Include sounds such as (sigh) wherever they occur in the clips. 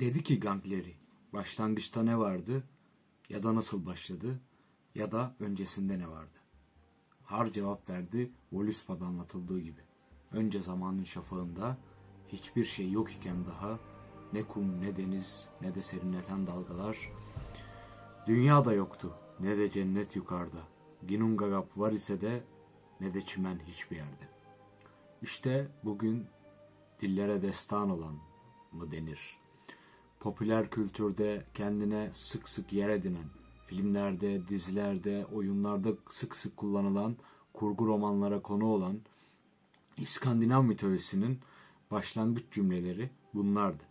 Dedi ki Gangleri, başlangıçta ne vardı ya da nasıl başladı ya da öncesinde ne vardı? Har cevap verdi Voluspa'da anlatıldığı gibi. Önce zamanın şafağında hiçbir şey yok iken daha ne kum ne deniz ne de serinleten dalgalar dünya da yoktu ne de cennet yukarıda. Ginungagap var ise de ne de çimen hiçbir yerde. İşte bugün dillere destan olan mı denir? Popüler kültürde kendine sık sık yer edinen, filmlerde, dizilerde, oyunlarda sık sık kullanılan, kurgu romanlara konu olan İskandinav mitolojisinin başlangıç cümleleri bunlardı.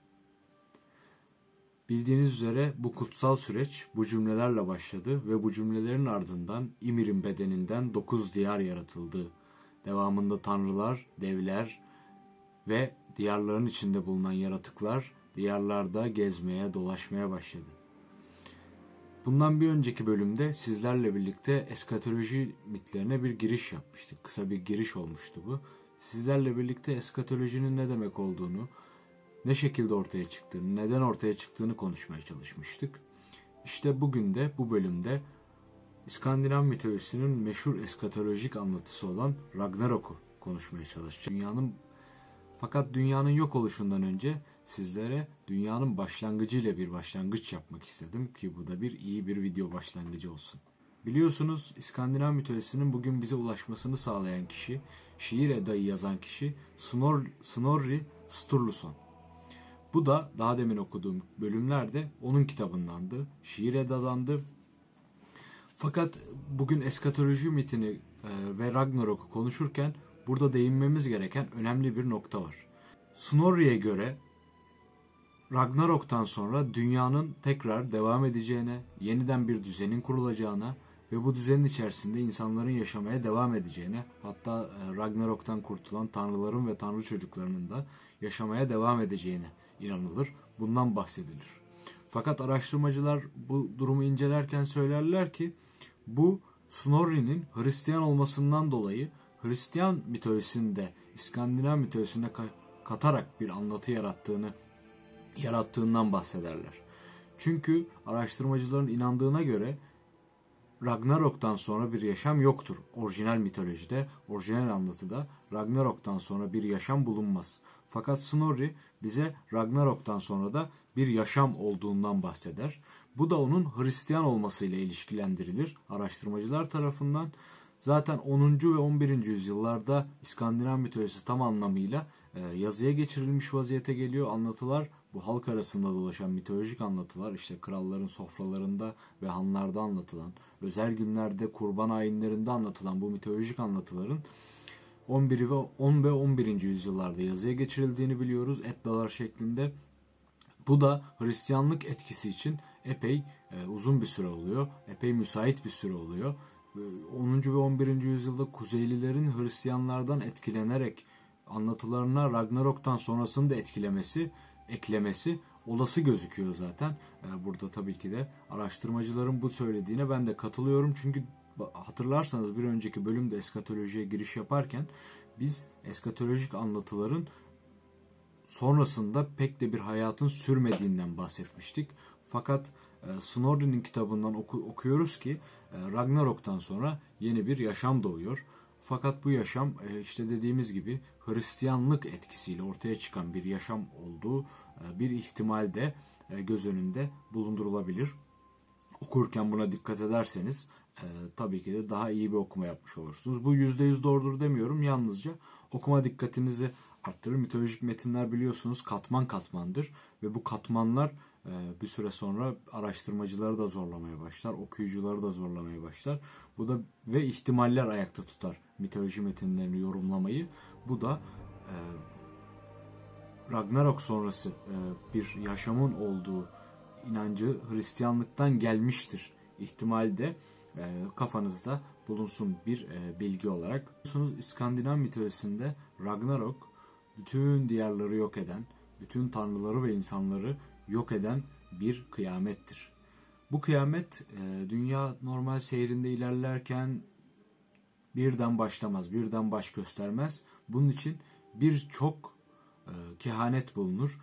Bildiğiniz üzere bu kutsal süreç bu cümlelerle başladı ve bu cümlelerin ardından İmir'in bedeninden dokuz diyar yaratıldı. Devamında tanrılar, devler ve diyarların içinde bulunan yaratıklar diyarlarda gezmeye, dolaşmaya başladı. Bundan bir önceki bölümde sizlerle birlikte eskatoloji mitlerine bir giriş yapmıştık. Kısa bir giriş olmuştu bu. Sizlerle birlikte eskatolojinin ne demek olduğunu, ne şekilde ortaya çıktığını, neden ortaya çıktığını konuşmaya çalışmıştık. İşte bugün de bu bölümde İskandinav mitolojisinin meşhur eskatolojik anlatısı olan Ragnarok'u konuşmaya çalışacağım. Dünyanın fakat dünyanın yok oluşundan önce sizlere dünyanın başlangıcıyla bir başlangıç yapmak istedim ki bu da bir iyi bir video başlangıcı olsun. Biliyorsunuz İskandinav mitolojisinin bugün bize ulaşmasını sağlayan kişi, şiir edayı yazan kişi Snor, Snorri Sturluson. Bu da daha demin okuduğum bölümlerde onun kitabındandı. Şiir edadandı. Fakat bugün eskatoloji mitini e, ve Ragnarok'u konuşurken burada değinmemiz gereken önemli bir nokta var. Snorri'ye göre Ragnarok'tan sonra dünyanın tekrar devam edeceğine, yeniden bir düzenin kurulacağına ve bu düzenin içerisinde insanların yaşamaya devam edeceğine, hatta e, Ragnarok'tan kurtulan tanrıların ve tanrı çocuklarının da yaşamaya devam edeceğine inanılır. Bundan bahsedilir. Fakat araştırmacılar bu durumu incelerken söylerler ki bu Snorri'nin Hristiyan olmasından dolayı Hristiyan mitolojisinde İskandinav mitolojisine katarak bir anlatı yarattığını yarattığından bahsederler. Çünkü araştırmacıların inandığına göre Ragnarok'tan sonra bir yaşam yoktur. Orijinal mitolojide, orijinal anlatıda Ragnarok'tan sonra bir yaşam bulunmaz. Fakat Snorri bize Ragnarok'tan sonra da bir yaşam olduğundan bahseder. Bu da onun Hristiyan olmasıyla ilişkilendirilir araştırmacılar tarafından. Zaten 10. ve 11. yüzyıllarda İskandinav mitolojisi tam anlamıyla e, yazıya geçirilmiş vaziyete geliyor. Anlatılar bu halk arasında dolaşan mitolojik anlatılar işte kralların sofralarında ve hanlarda anlatılan, özel günlerde kurban ayinlerinde anlatılan bu mitolojik anlatıların 11 ve 10 ve 11. yüzyıllarda yazıya geçirildiğini biliyoruz Eddalar şeklinde. Bu da Hristiyanlık etkisi için epey e, uzun bir süre oluyor. Epey müsait bir süre oluyor. 10. ve 11. yüzyılda Kuzeylilerin Hristiyanlardan etkilenerek anlatılarına Ragnarok'tan sonrasını da etkilemesi, eklemesi olası gözüküyor zaten. E, burada tabii ki de araştırmacıların bu söylediğine ben de katılıyorum. Çünkü hatırlarsanız bir önceki bölümde eskatolojiye giriş yaparken biz eskatolojik anlatıların sonrasında pek de bir hayatın sürmediğinden bahsetmiştik. Fakat e, Snorri'nin kitabından oku, okuyoruz ki e, Ragnarok'tan sonra yeni bir yaşam doğuyor. Fakat bu yaşam e, işte dediğimiz gibi Hristiyanlık etkisiyle ortaya çıkan bir yaşam olduğu e, bir ihtimal de e, göz önünde bulundurulabilir. Okurken buna dikkat ederseniz e, tabii ki de daha iyi bir okuma yapmış olursunuz. Bu %100 doğrudur demiyorum. Yalnızca okuma dikkatinizi arttırır. Mitolojik metinler biliyorsunuz katman katmandır ve bu katmanlar bir süre sonra araştırmacıları da zorlamaya başlar, okuyucuları da zorlamaya başlar. Bu da ve ihtimaller ayakta tutar mitoloji metinlerini yorumlamayı. Bu da e, Ragnarok sonrası e, bir yaşamın olduğu inancı Hristiyanlıktan gelmiştir ihtimali de e, kafanızda bulunsun bir e, bilgi olarak. Biliyorsunuz İskandinav mitolojisinde Ragnarok bütün diyarları yok eden, bütün tanrıları ve insanları yok eden bir kıyamettir. Bu kıyamet e, dünya normal seyrinde ilerlerken birden başlamaz, birden baş göstermez. Bunun için birçok kehanet bulunur.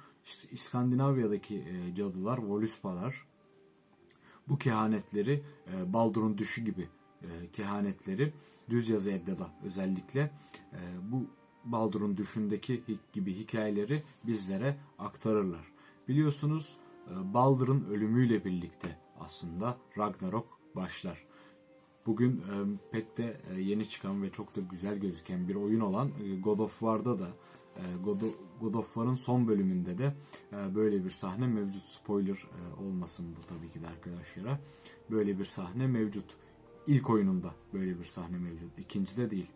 İskandinavya'daki e, cadılar, Voluspalar bu kehanetleri e, Baldur'un düşü gibi e, kehanetleri düz yazı Edda'da özellikle e, bu Baldur'un düşündeki gibi hikayeleri bizlere aktarırlar. Biliyorsunuz e, Baldur'un ölümüyle birlikte aslında Ragnarok başlar. Bugün e, pek de e, yeni çıkan ve çok da güzel gözüken bir oyun olan God of War'da da God, of, War'ın son bölümünde de böyle bir sahne mevcut. Spoiler olmasın bu tabii ki de arkadaşlara. Böyle bir sahne mevcut. İlk oyununda böyle bir sahne mevcut. İkincide değil.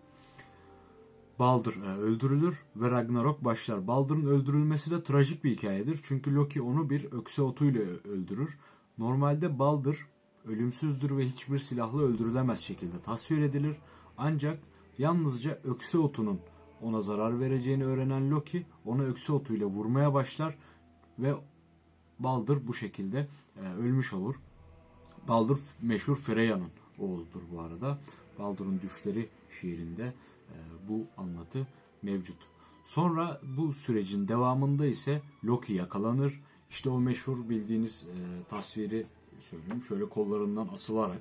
Baldur e, öldürülür ve Ragnarok başlar. Baldur'un öldürülmesi de trajik bir hikayedir. Çünkü Loki onu bir ökse otuyla öldürür. Normalde Baldur ölümsüzdür ve hiçbir silahla öldürülemez şekilde tasvir edilir. Ancak yalnızca ökse otunun ona zarar vereceğini öğrenen Loki onu ökse otuyla vurmaya başlar ve Baldur bu şekilde e, ölmüş olur. Baldur meşhur Freya'nın oğludur bu arada. Baldur'un Düşleri şiirinde bu anlatı mevcut. Sonra bu sürecin devamında ise Loki yakalanır. İşte o meşhur bildiğiniz e, tasviri söyleyeyim. Şöyle kollarından asılarak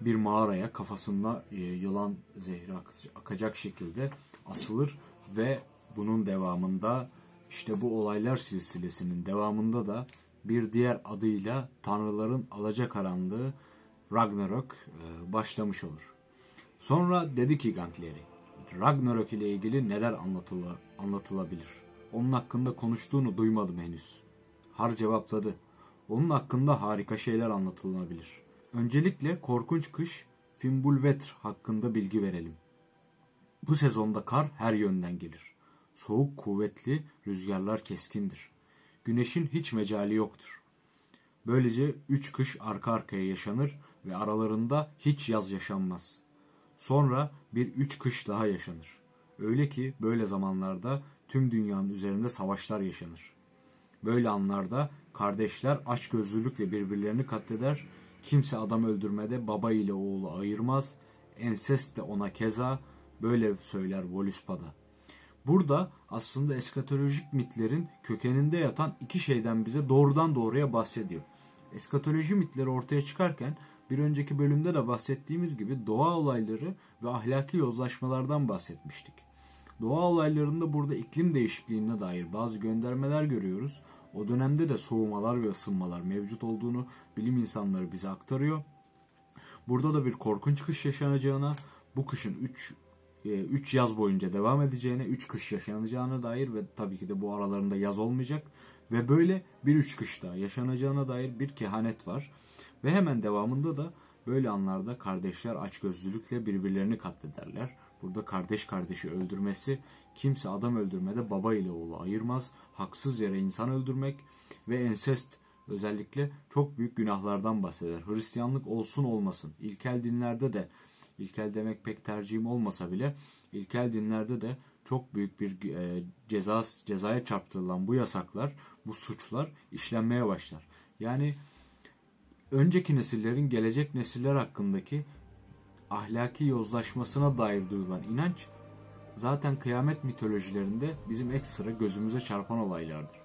bir mağaraya kafasında e, yılan zehri akacak şekilde asılır ve bunun devamında işte bu olaylar silsilesinin devamında da bir diğer adıyla Tanrıların Alacakaranlığı Ragnarok e, başlamış olur. Sonra dedi ki Gangleri, Ragnarok ile ilgili neler anlatıla, anlatılabilir? Onun hakkında konuştuğunu duymadım henüz. Har cevapladı. Onun hakkında harika şeyler anlatılabilir. Öncelikle korkunç kış Fimbulvetr hakkında bilgi verelim. Bu sezonda kar her yönden gelir. Soğuk kuvvetli, rüzgarlar keskindir. Güneşin hiç mecali yoktur. Böylece üç kış arka arkaya yaşanır ve aralarında hiç yaz yaşanmaz. Sonra bir üç kış daha yaşanır. Öyle ki böyle zamanlarda tüm dünyanın üzerinde savaşlar yaşanır. Böyle anlarda kardeşler açgözlülükle birbirlerini katleder, kimse adam öldürmede baba ile oğlu ayırmaz, ensest de ona keza, Böyle söyler Voluspada. Burada aslında eskatolojik mitlerin kökeninde yatan iki şeyden bize doğrudan doğruya bahsediyor. Eskatoloji mitleri ortaya çıkarken bir önceki bölümde de bahsettiğimiz gibi doğa olayları ve ahlaki yozlaşmalardan bahsetmiştik. Doğa olaylarında burada iklim değişikliğine dair bazı göndermeler görüyoruz. O dönemde de soğumalar ve ısınmalar mevcut olduğunu bilim insanları bize aktarıyor. Burada da bir korkunç kış yaşanacağına, bu kışın 3 3 e, yaz boyunca devam edeceğine, 3 kış yaşanacağına dair ve tabii ki de bu aralarında yaz olmayacak ve böyle bir üç kış daha yaşanacağına dair bir kehanet var. Ve hemen devamında da böyle anlarda kardeşler açgözlülükle birbirlerini katlederler. Burada kardeş kardeşi öldürmesi, kimse adam öldürmede baba ile oğlu ayırmaz. Haksız yere insan öldürmek ve ensest özellikle çok büyük günahlardan bahseder. Hristiyanlık olsun olmasın. İlkel dinlerde de İlkel demek pek tercihim olmasa bile ilkel dinlerde de çok büyük bir e, ceza cezaya çarptırılan bu yasaklar, bu suçlar işlenmeye başlar. Yani önceki nesillerin gelecek nesiller hakkındaki ahlaki yozlaşmasına dair duyulan inanç zaten kıyamet mitolojilerinde bizim ekstra gözümüze çarpan olaylardır.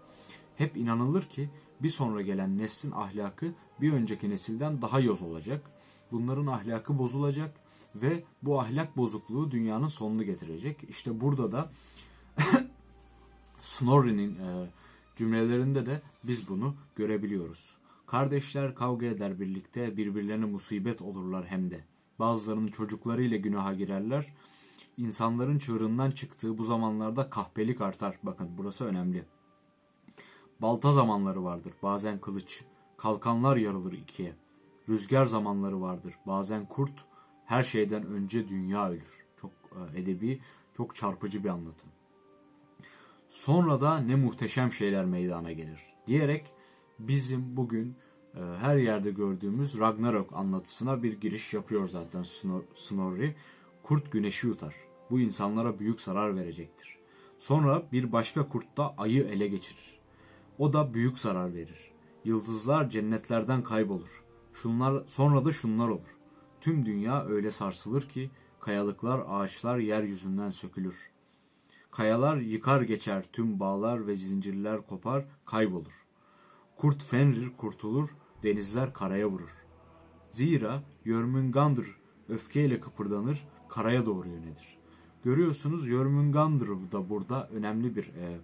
Hep inanılır ki bir sonra gelen neslin ahlakı bir önceki nesilden daha yoz olacak. Bunların ahlakı bozulacak ve bu ahlak bozukluğu dünyanın sonunu getirecek. İşte burada da (coughs) Snorri'nin e, cümlelerinde de biz bunu görebiliyoruz. Kardeşler kavga eder birlikte, birbirlerine musibet olurlar hem de. Bazılarının çocuklarıyla günaha girerler. İnsanların çığırından çıktığı bu zamanlarda kahpelik artar. Bakın burası önemli. Balta zamanları vardır, bazen kılıç. Kalkanlar yarılır ikiye. Rüzgar zamanları vardır, bazen kurt, her şeyden önce dünya ölür. Çok e, edebi, çok çarpıcı bir anlatım. Sonra da ne muhteşem şeyler meydana gelir diyerek bizim bugün e, her yerde gördüğümüz Ragnarok anlatısına bir giriş yapıyor zaten Snorri. Kurt güneşi yutar. Bu insanlara büyük zarar verecektir. Sonra bir başka kurt da ayı ele geçirir. O da büyük zarar verir. Yıldızlar cennetlerden kaybolur. Şunlar sonra da şunlar olur. Tüm dünya öyle sarsılır ki kayalıklar, ağaçlar yeryüzünden sökülür. Kayalar yıkar geçer tüm bağlar ve zincirler kopar kaybolur. Kurt Fenrir kurtulur denizler karaya vurur. Zira Jörmungandr öfkeyle kıpırdanır karaya doğru yönelir. Görüyorsunuz Jörmungandr da burada önemli bir e,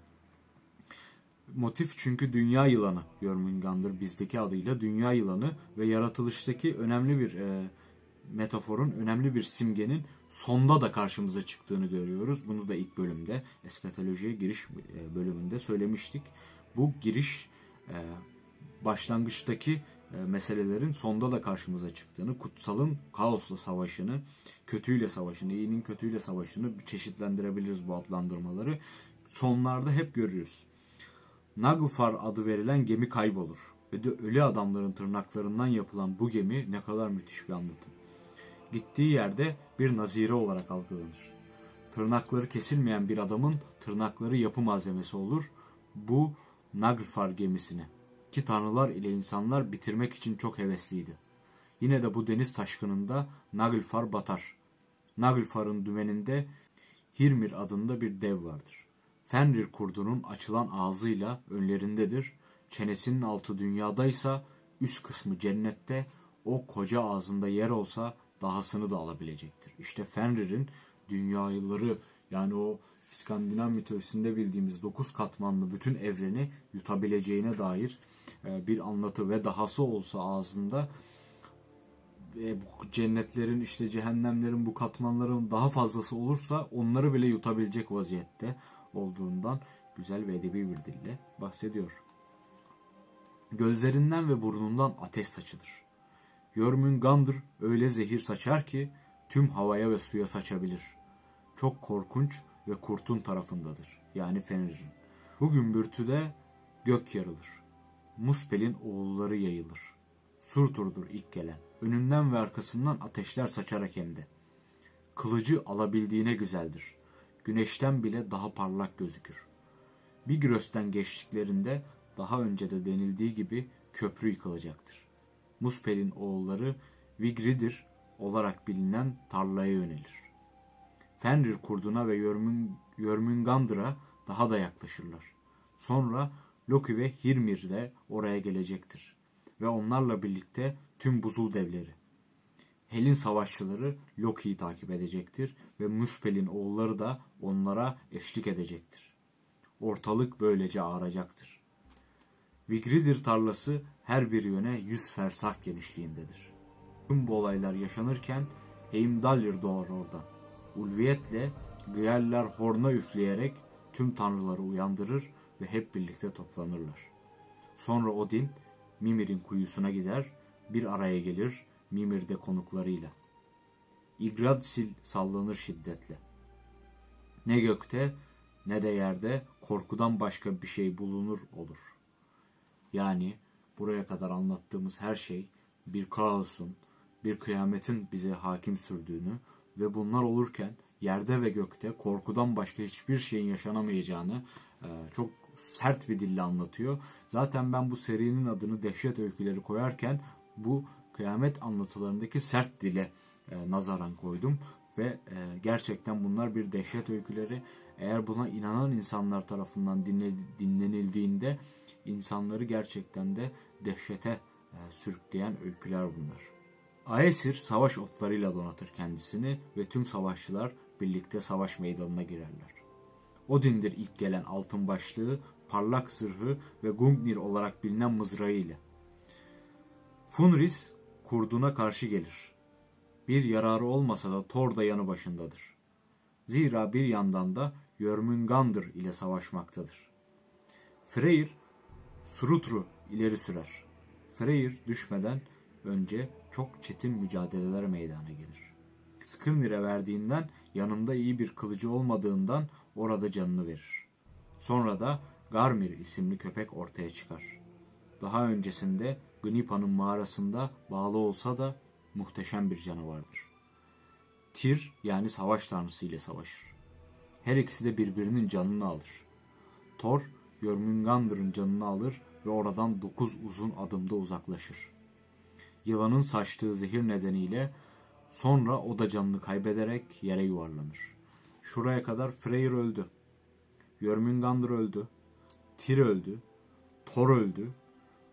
motif çünkü dünya yılanı Jörmungandr bizdeki adıyla dünya yılanı ve yaratılıştaki önemli bir e, metaforun, önemli bir simgenin sonda da karşımıza çıktığını görüyoruz. Bunu da ilk bölümde eskatolojiye giriş e, bölümünde söylemiştik. Bu giriş başlangıçtaki e, meselelerin sonda da karşımıza çıktığını, kutsalın kaosla savaşını, kötüyle savaşını, iyinin kötüyle savaşını çeşitlendirebiliriz bu adlandırmaları. Sonlarda hep görürüz. Naglfar adı verilen gemi kaybolur. Ve de ölü adamların tırnaklarından yapılan bu gemi ne kadar müthiş bir anlatım. Gittiği yerde bir nazire olarak algılanır. Tırnakları kesilmeyen bir adamın tırnakları yapı malzemesi olur. Bu Naglfar gemisine ki tanrılar ile insanlar bitirmek için çok hevesliydi. Yine de bu deniz taşkınında Naglfar batar. Naglfar'ın dümeninde Hirmir adında bir dev vardır. Fenrir kurdunun açılan ağzıyla önlerindedir. Çenesinin altı dünyadaysa üst kısmı cennette o koca ağzında yer olsa dahasını da alabilecektir. İşte Fenrir'in dünyaları yani o İskandinav mitolojisinde bildiğimiz dokuz katmanlı bütün evreni yutabileceğine dair e, bir anlatı ve dahası olsa ağzında e, cennetlerin işte cehennemlerin bu katmanların daha fazlası olursa onları bile yutabilecek vaziyette olduğundan güzel ve edebi bir dille bahsediyor. Gözlerinden ve burnundan ateş saçılır. Jörmungandr öyle zehir saçar ki tüm havaya ve suya saçabilir. Çok korkunç ve kurtun tarafındadır. Yani Fenrir'in. Bu gümbürtüde gök yarılır. Muspel'in oğulları yayılır. Surtur'dur ilk gelen. Önünden ve arkasından ateşler saçarak hem de. Kılıcı alabildiğine güzeldir. Güneşten bile daha parlak gözükür. Bir Bigrös'ten geçtiklerinde daha önce de denildiği gibi köprü yıkılacaktır. Muspel'in oğulları Vigridir olarak bilinen tarlaya yönelir. Fenrir kurduna ve Jörmungandr'a daha da yaklaşırlar. Sonra Loki ve Hirmir de oraya gelecektir. Ve onlarla birlikte tüm buzul devleri. Hel'in savaşçıları Loki'yi takip edecektir ve Muspel'in oğulları da onlara eşlik edecektir. Ortalık böylece ağaracaktır. Vigridir tarlası her bir yöne yüz fersah genişliğindedir. Tüm bu olaylar yaşanırken Heimdallr doğar oradan. Ulviyetle Güyeller horna üfleyerek tüm tanrıları uyandırır ve hep birlikte toplanırlar. Sonra Odin Mimir'in kuyusuna gider, bir araya gelir Mimir'de konuklarıyla. Yggdrasil sallanır şiddetle. Ne gökte ne de yerde korkudan başka bir şey bulunur olur. Yani buraya kadar anlattığımız her şey bir kaosun, bir kıyametin bize hakim sürdüğünü ve bunlar olurken yerde ve gökte korkudan başka hiçbir şeyin yaşanamayacağını e, çok sert bir dille anlatıyor. Zaten ben bu serinin adını Dehşet Öyküleri koyarken bu kıyamet anlatılarındaki sert dile e, nazaran koydum ve e, gerçekten bunlar bir dehşet öyküleri. Eğer buna inanan insanlar tarafından dinle, dinlenildiğinde insanları gerçekten de dehşete sürükleyen öyküler bunlar. Aesir savaş otlarıyla donatır kendisini ve tüm savaşçılar birlikte savaş meydanına girerler. Odin'dir ilk gelen altın başlığı, parlak zırhı ve Gungnir olarak bilinen mızrağı ile. Funris kurduna karşı gelir. Bir yararı olmasa da Thor da yanı başındadır. Zira bir yandan da Jörmungandr ile savaşmaktadır. Freyr, Surutru ileri sürer. Freyr düşmeden önce çok çetin mücadeleler meydana gelir. Skirnir'e verdiğinden yanında iyi bir kılıcı olmadığından orada canını verir. Sonra da Garmir isimli köpek ortaya çıkar. Daha öncesinde Gnipa'nın mağarasında bağlı olsa da muhteşem bir canavardır. Tir yani savaş tanrısı ile savaşır. Her ikisi de birbirinin canını alır. Thor, Jörmungandr'ın canını alır ve oradan dokuz uzun adımda uzaklaşır. Yılanın saçtığı zehir nedeniyle sonra o da canını kaybederek yere yuvarlanır. Şuraya kadar Freyr öldü. Jörmungandr öldü. Tyr öldü. Thor öldü.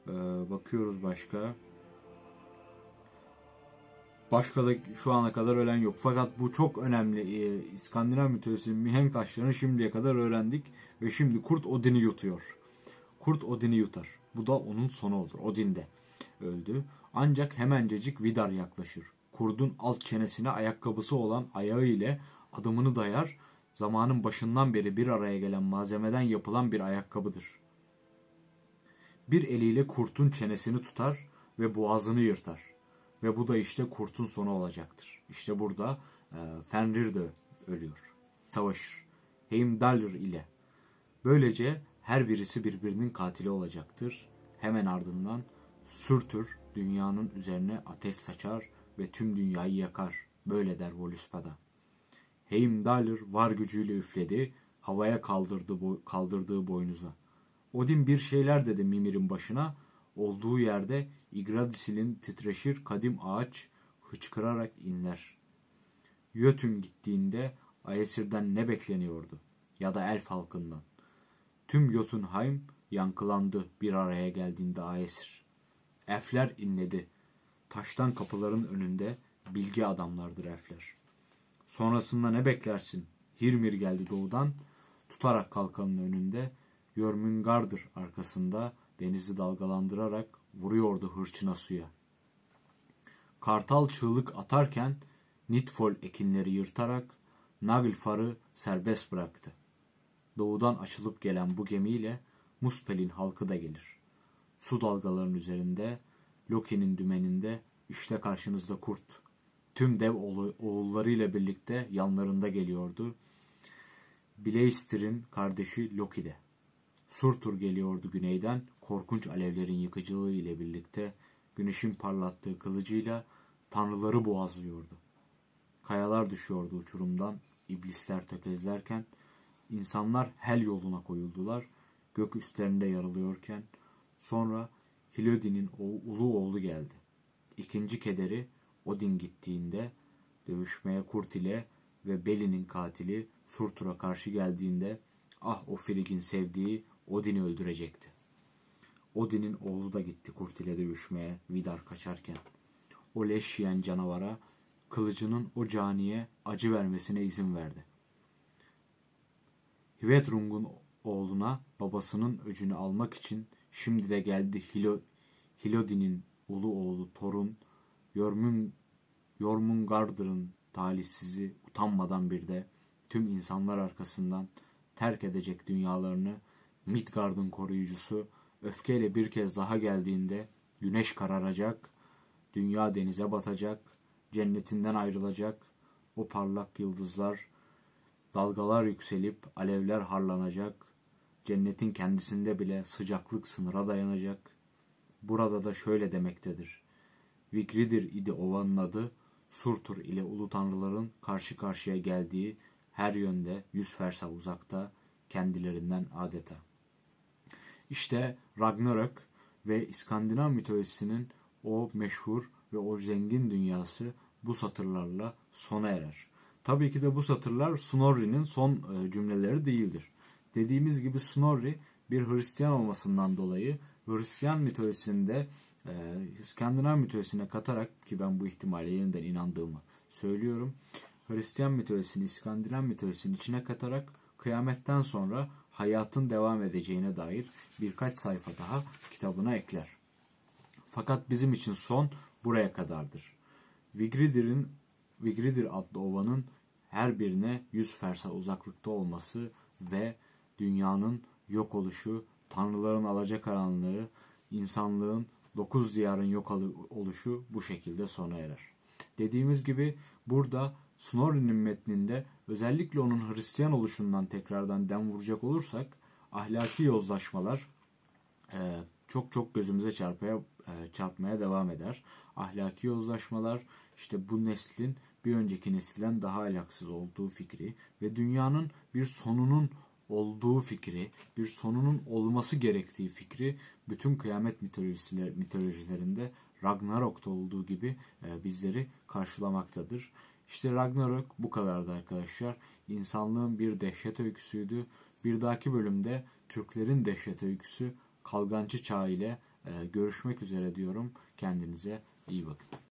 Ee, bakıyoruz başka. Başka da şu ana kadar ölen yok. Fakat bu çok önemli. Ee, İskandinav mitolojisinin mihenk taşlarını şimdiye kadar öğrendik. Ve şimdi kurt Odin'i yutuyor. Kurt Odin'i yutar. Bu da onun sonu olur. Odin de öldü. Ancak hemencecik Vidar yaklaşır. Kurdun alt çenesine ayakkabısı olan ayağı ile adımını dayar. Zamanın başından beri bir araya gelen malzemeden yapılan bir ayakkabıdır. Bir eliyle kurtun çenesini tutar ve boğazını yırtar. Ve bu da işte kurtun sonu olacaktır. İşte burada e, Fenrir de ölüyor. Savaşır. Heimdallr ile. Böylece her birisi birbirinin katili olacaktır. Hemen ardından Surtur dünyanın üzerine ateş saçar ve tüm dünyayı yakar. Böyle der Voluspada. Heimdallr var gücüyle üfledi, havaya kaldırdı bo kaldırdığı boynuza. Odin bir şeyler dedi Mimir'in başına. Olduğu yerde Yggdrasil'in titreşir kadim ağaç hıçkırarak inler. Jötun gittiğinde Aesir'den ne bekleniyordu? Ya da elf halkından. Tüm Jotunheim yankılandı bir araya geldiğinde Aesir. Elfler inledi. Taştan kapıların önünde bilgi adamlardır elfler. Sonrasında ne beklersin? Hirmir geldi doğudan. Tutarak kalkanın önünde. Jörmungardr arkasında denizi dalgalandırarak vuruyordu hırçına suya. Kartal çığlık atarken Nitfol ekinleri yırtarak Naglfar'ı serbest bıraktı. Doğudan açılıp gelen bu gemiyle Muspel'in halkı da gelir. Su dalgalarının üzerinde, Loki'nin dümeninde işte karşınızda kurt. Tüm dev oğullarıyla birlikte yanlarında geliyordu. Bleistir'in kardeşi Loki de. Surtur geliyordu güneyden, korkunç alevlerin yıkıcılığı ile birlikte güneşin parlattığı kılıcıyla tanrıları boğazlıyordu. Kayalar düşüyordu uçurumdan, iblisler tökezlerken, insanlar hel yoluna koyuldular, gök üstlerinde yarılıyorken, sonra Hilodi'nin ulu oğlu geldi. İkinci kederi Odin gittiğinde, dövüşmeye Kurt ile ve Beli'nin katili Surtur'a karşı geldiğinde, ah o Frig'in sevdiği Odin'i öldürecekti. Odin'in oğlu da gitti Kurt ile dövüşmeye Vidar kaçarken. O leş yiyen canavara kılıcının o caniye acı vermesine izin verdi. Hvedrung'un oğluna babasının öcünü almak için şimdi de geldi Hilo, Hilodi'nin ulu oğlu Thor'un Yormun, Yormungardr'ın talihsizi utanmadan bir de tüm insanlar arkasından terk edecek dünyalarını Midgard'ın koruyucusu öfkeyle bir kez daha geldiğinde güneş kararacak, dünya denize batacak, cennetinden ayrılacak, o parlak yıldızlar, dalgalar yükselip alevler harlanacak, cennetin kendisinde bile sıcaklık sınıra dayanacak. Burada da şöyle demektedir. Vigridir idi ovanın adı, Surtur ile ulu tanrıların karşı karşıya geldiği her yönde yüz fersa uzakta kendilerinden adeta. İşte Ragnarök ve İskandinav mitolojisinin o meşhur ve o zengin dünyası bu satırlarla sona erer. Tabii ki de bu satırlar Snorri'nin son e, cümleleri değildir. Dediğimiz gibi Snorri bir Hristiyan olmasından dolayı Hristiyan mitolojisinde e, İskandinav mitolojisine katarak ki ben bu ihtimale yeniden inandığımı söylüyorum. Hristiyan mitolojisini İskandinav mitolojisinin içine katarak kıyametten sonra hayatın devam edeceğine dair birkaç sayfa daha kitabına ekler. Fakat bizim için son buraya kadardır. Vigridir'in Vigridir adlı ovanın her birine yüz fersa uzaklıkta olması ve dünyanın yok oluşu, tanrıların alacakaranlığı, insanlığın dokuz diyarın yok oluşu bu şekilde sona erer. Dediğimiz gibi burada Snorri'nin metninde özellikle onun Hristiyan oluşundan tekrardan dem vuracak olursak ahlaki yozlaşmalar e, çok çok gözümüze çarpmaya e, çarpmaya devam eder. Ahlaki yozlaşmalar işte bu neslin bir önceki nesilden daha ahlaksız olduğu fikri ve dünyanın bir sonunun olduğu fikri, bir sonunun olması gerektiği fikri bütün kıyamet mitolojilerinde Ragnarok'ta olduğu gibi e, bizleri karşılamaktadır. İşte Ragnarok bu kadardı arkadaşlar. İnsanlığın bir dehşet öyküsüydü. Bir dahaki bölümde Türklerin dehşet öyküsü Kalgancı Çağı ile e, görüşmek üzere diyorum. Kendinize iyi bakın.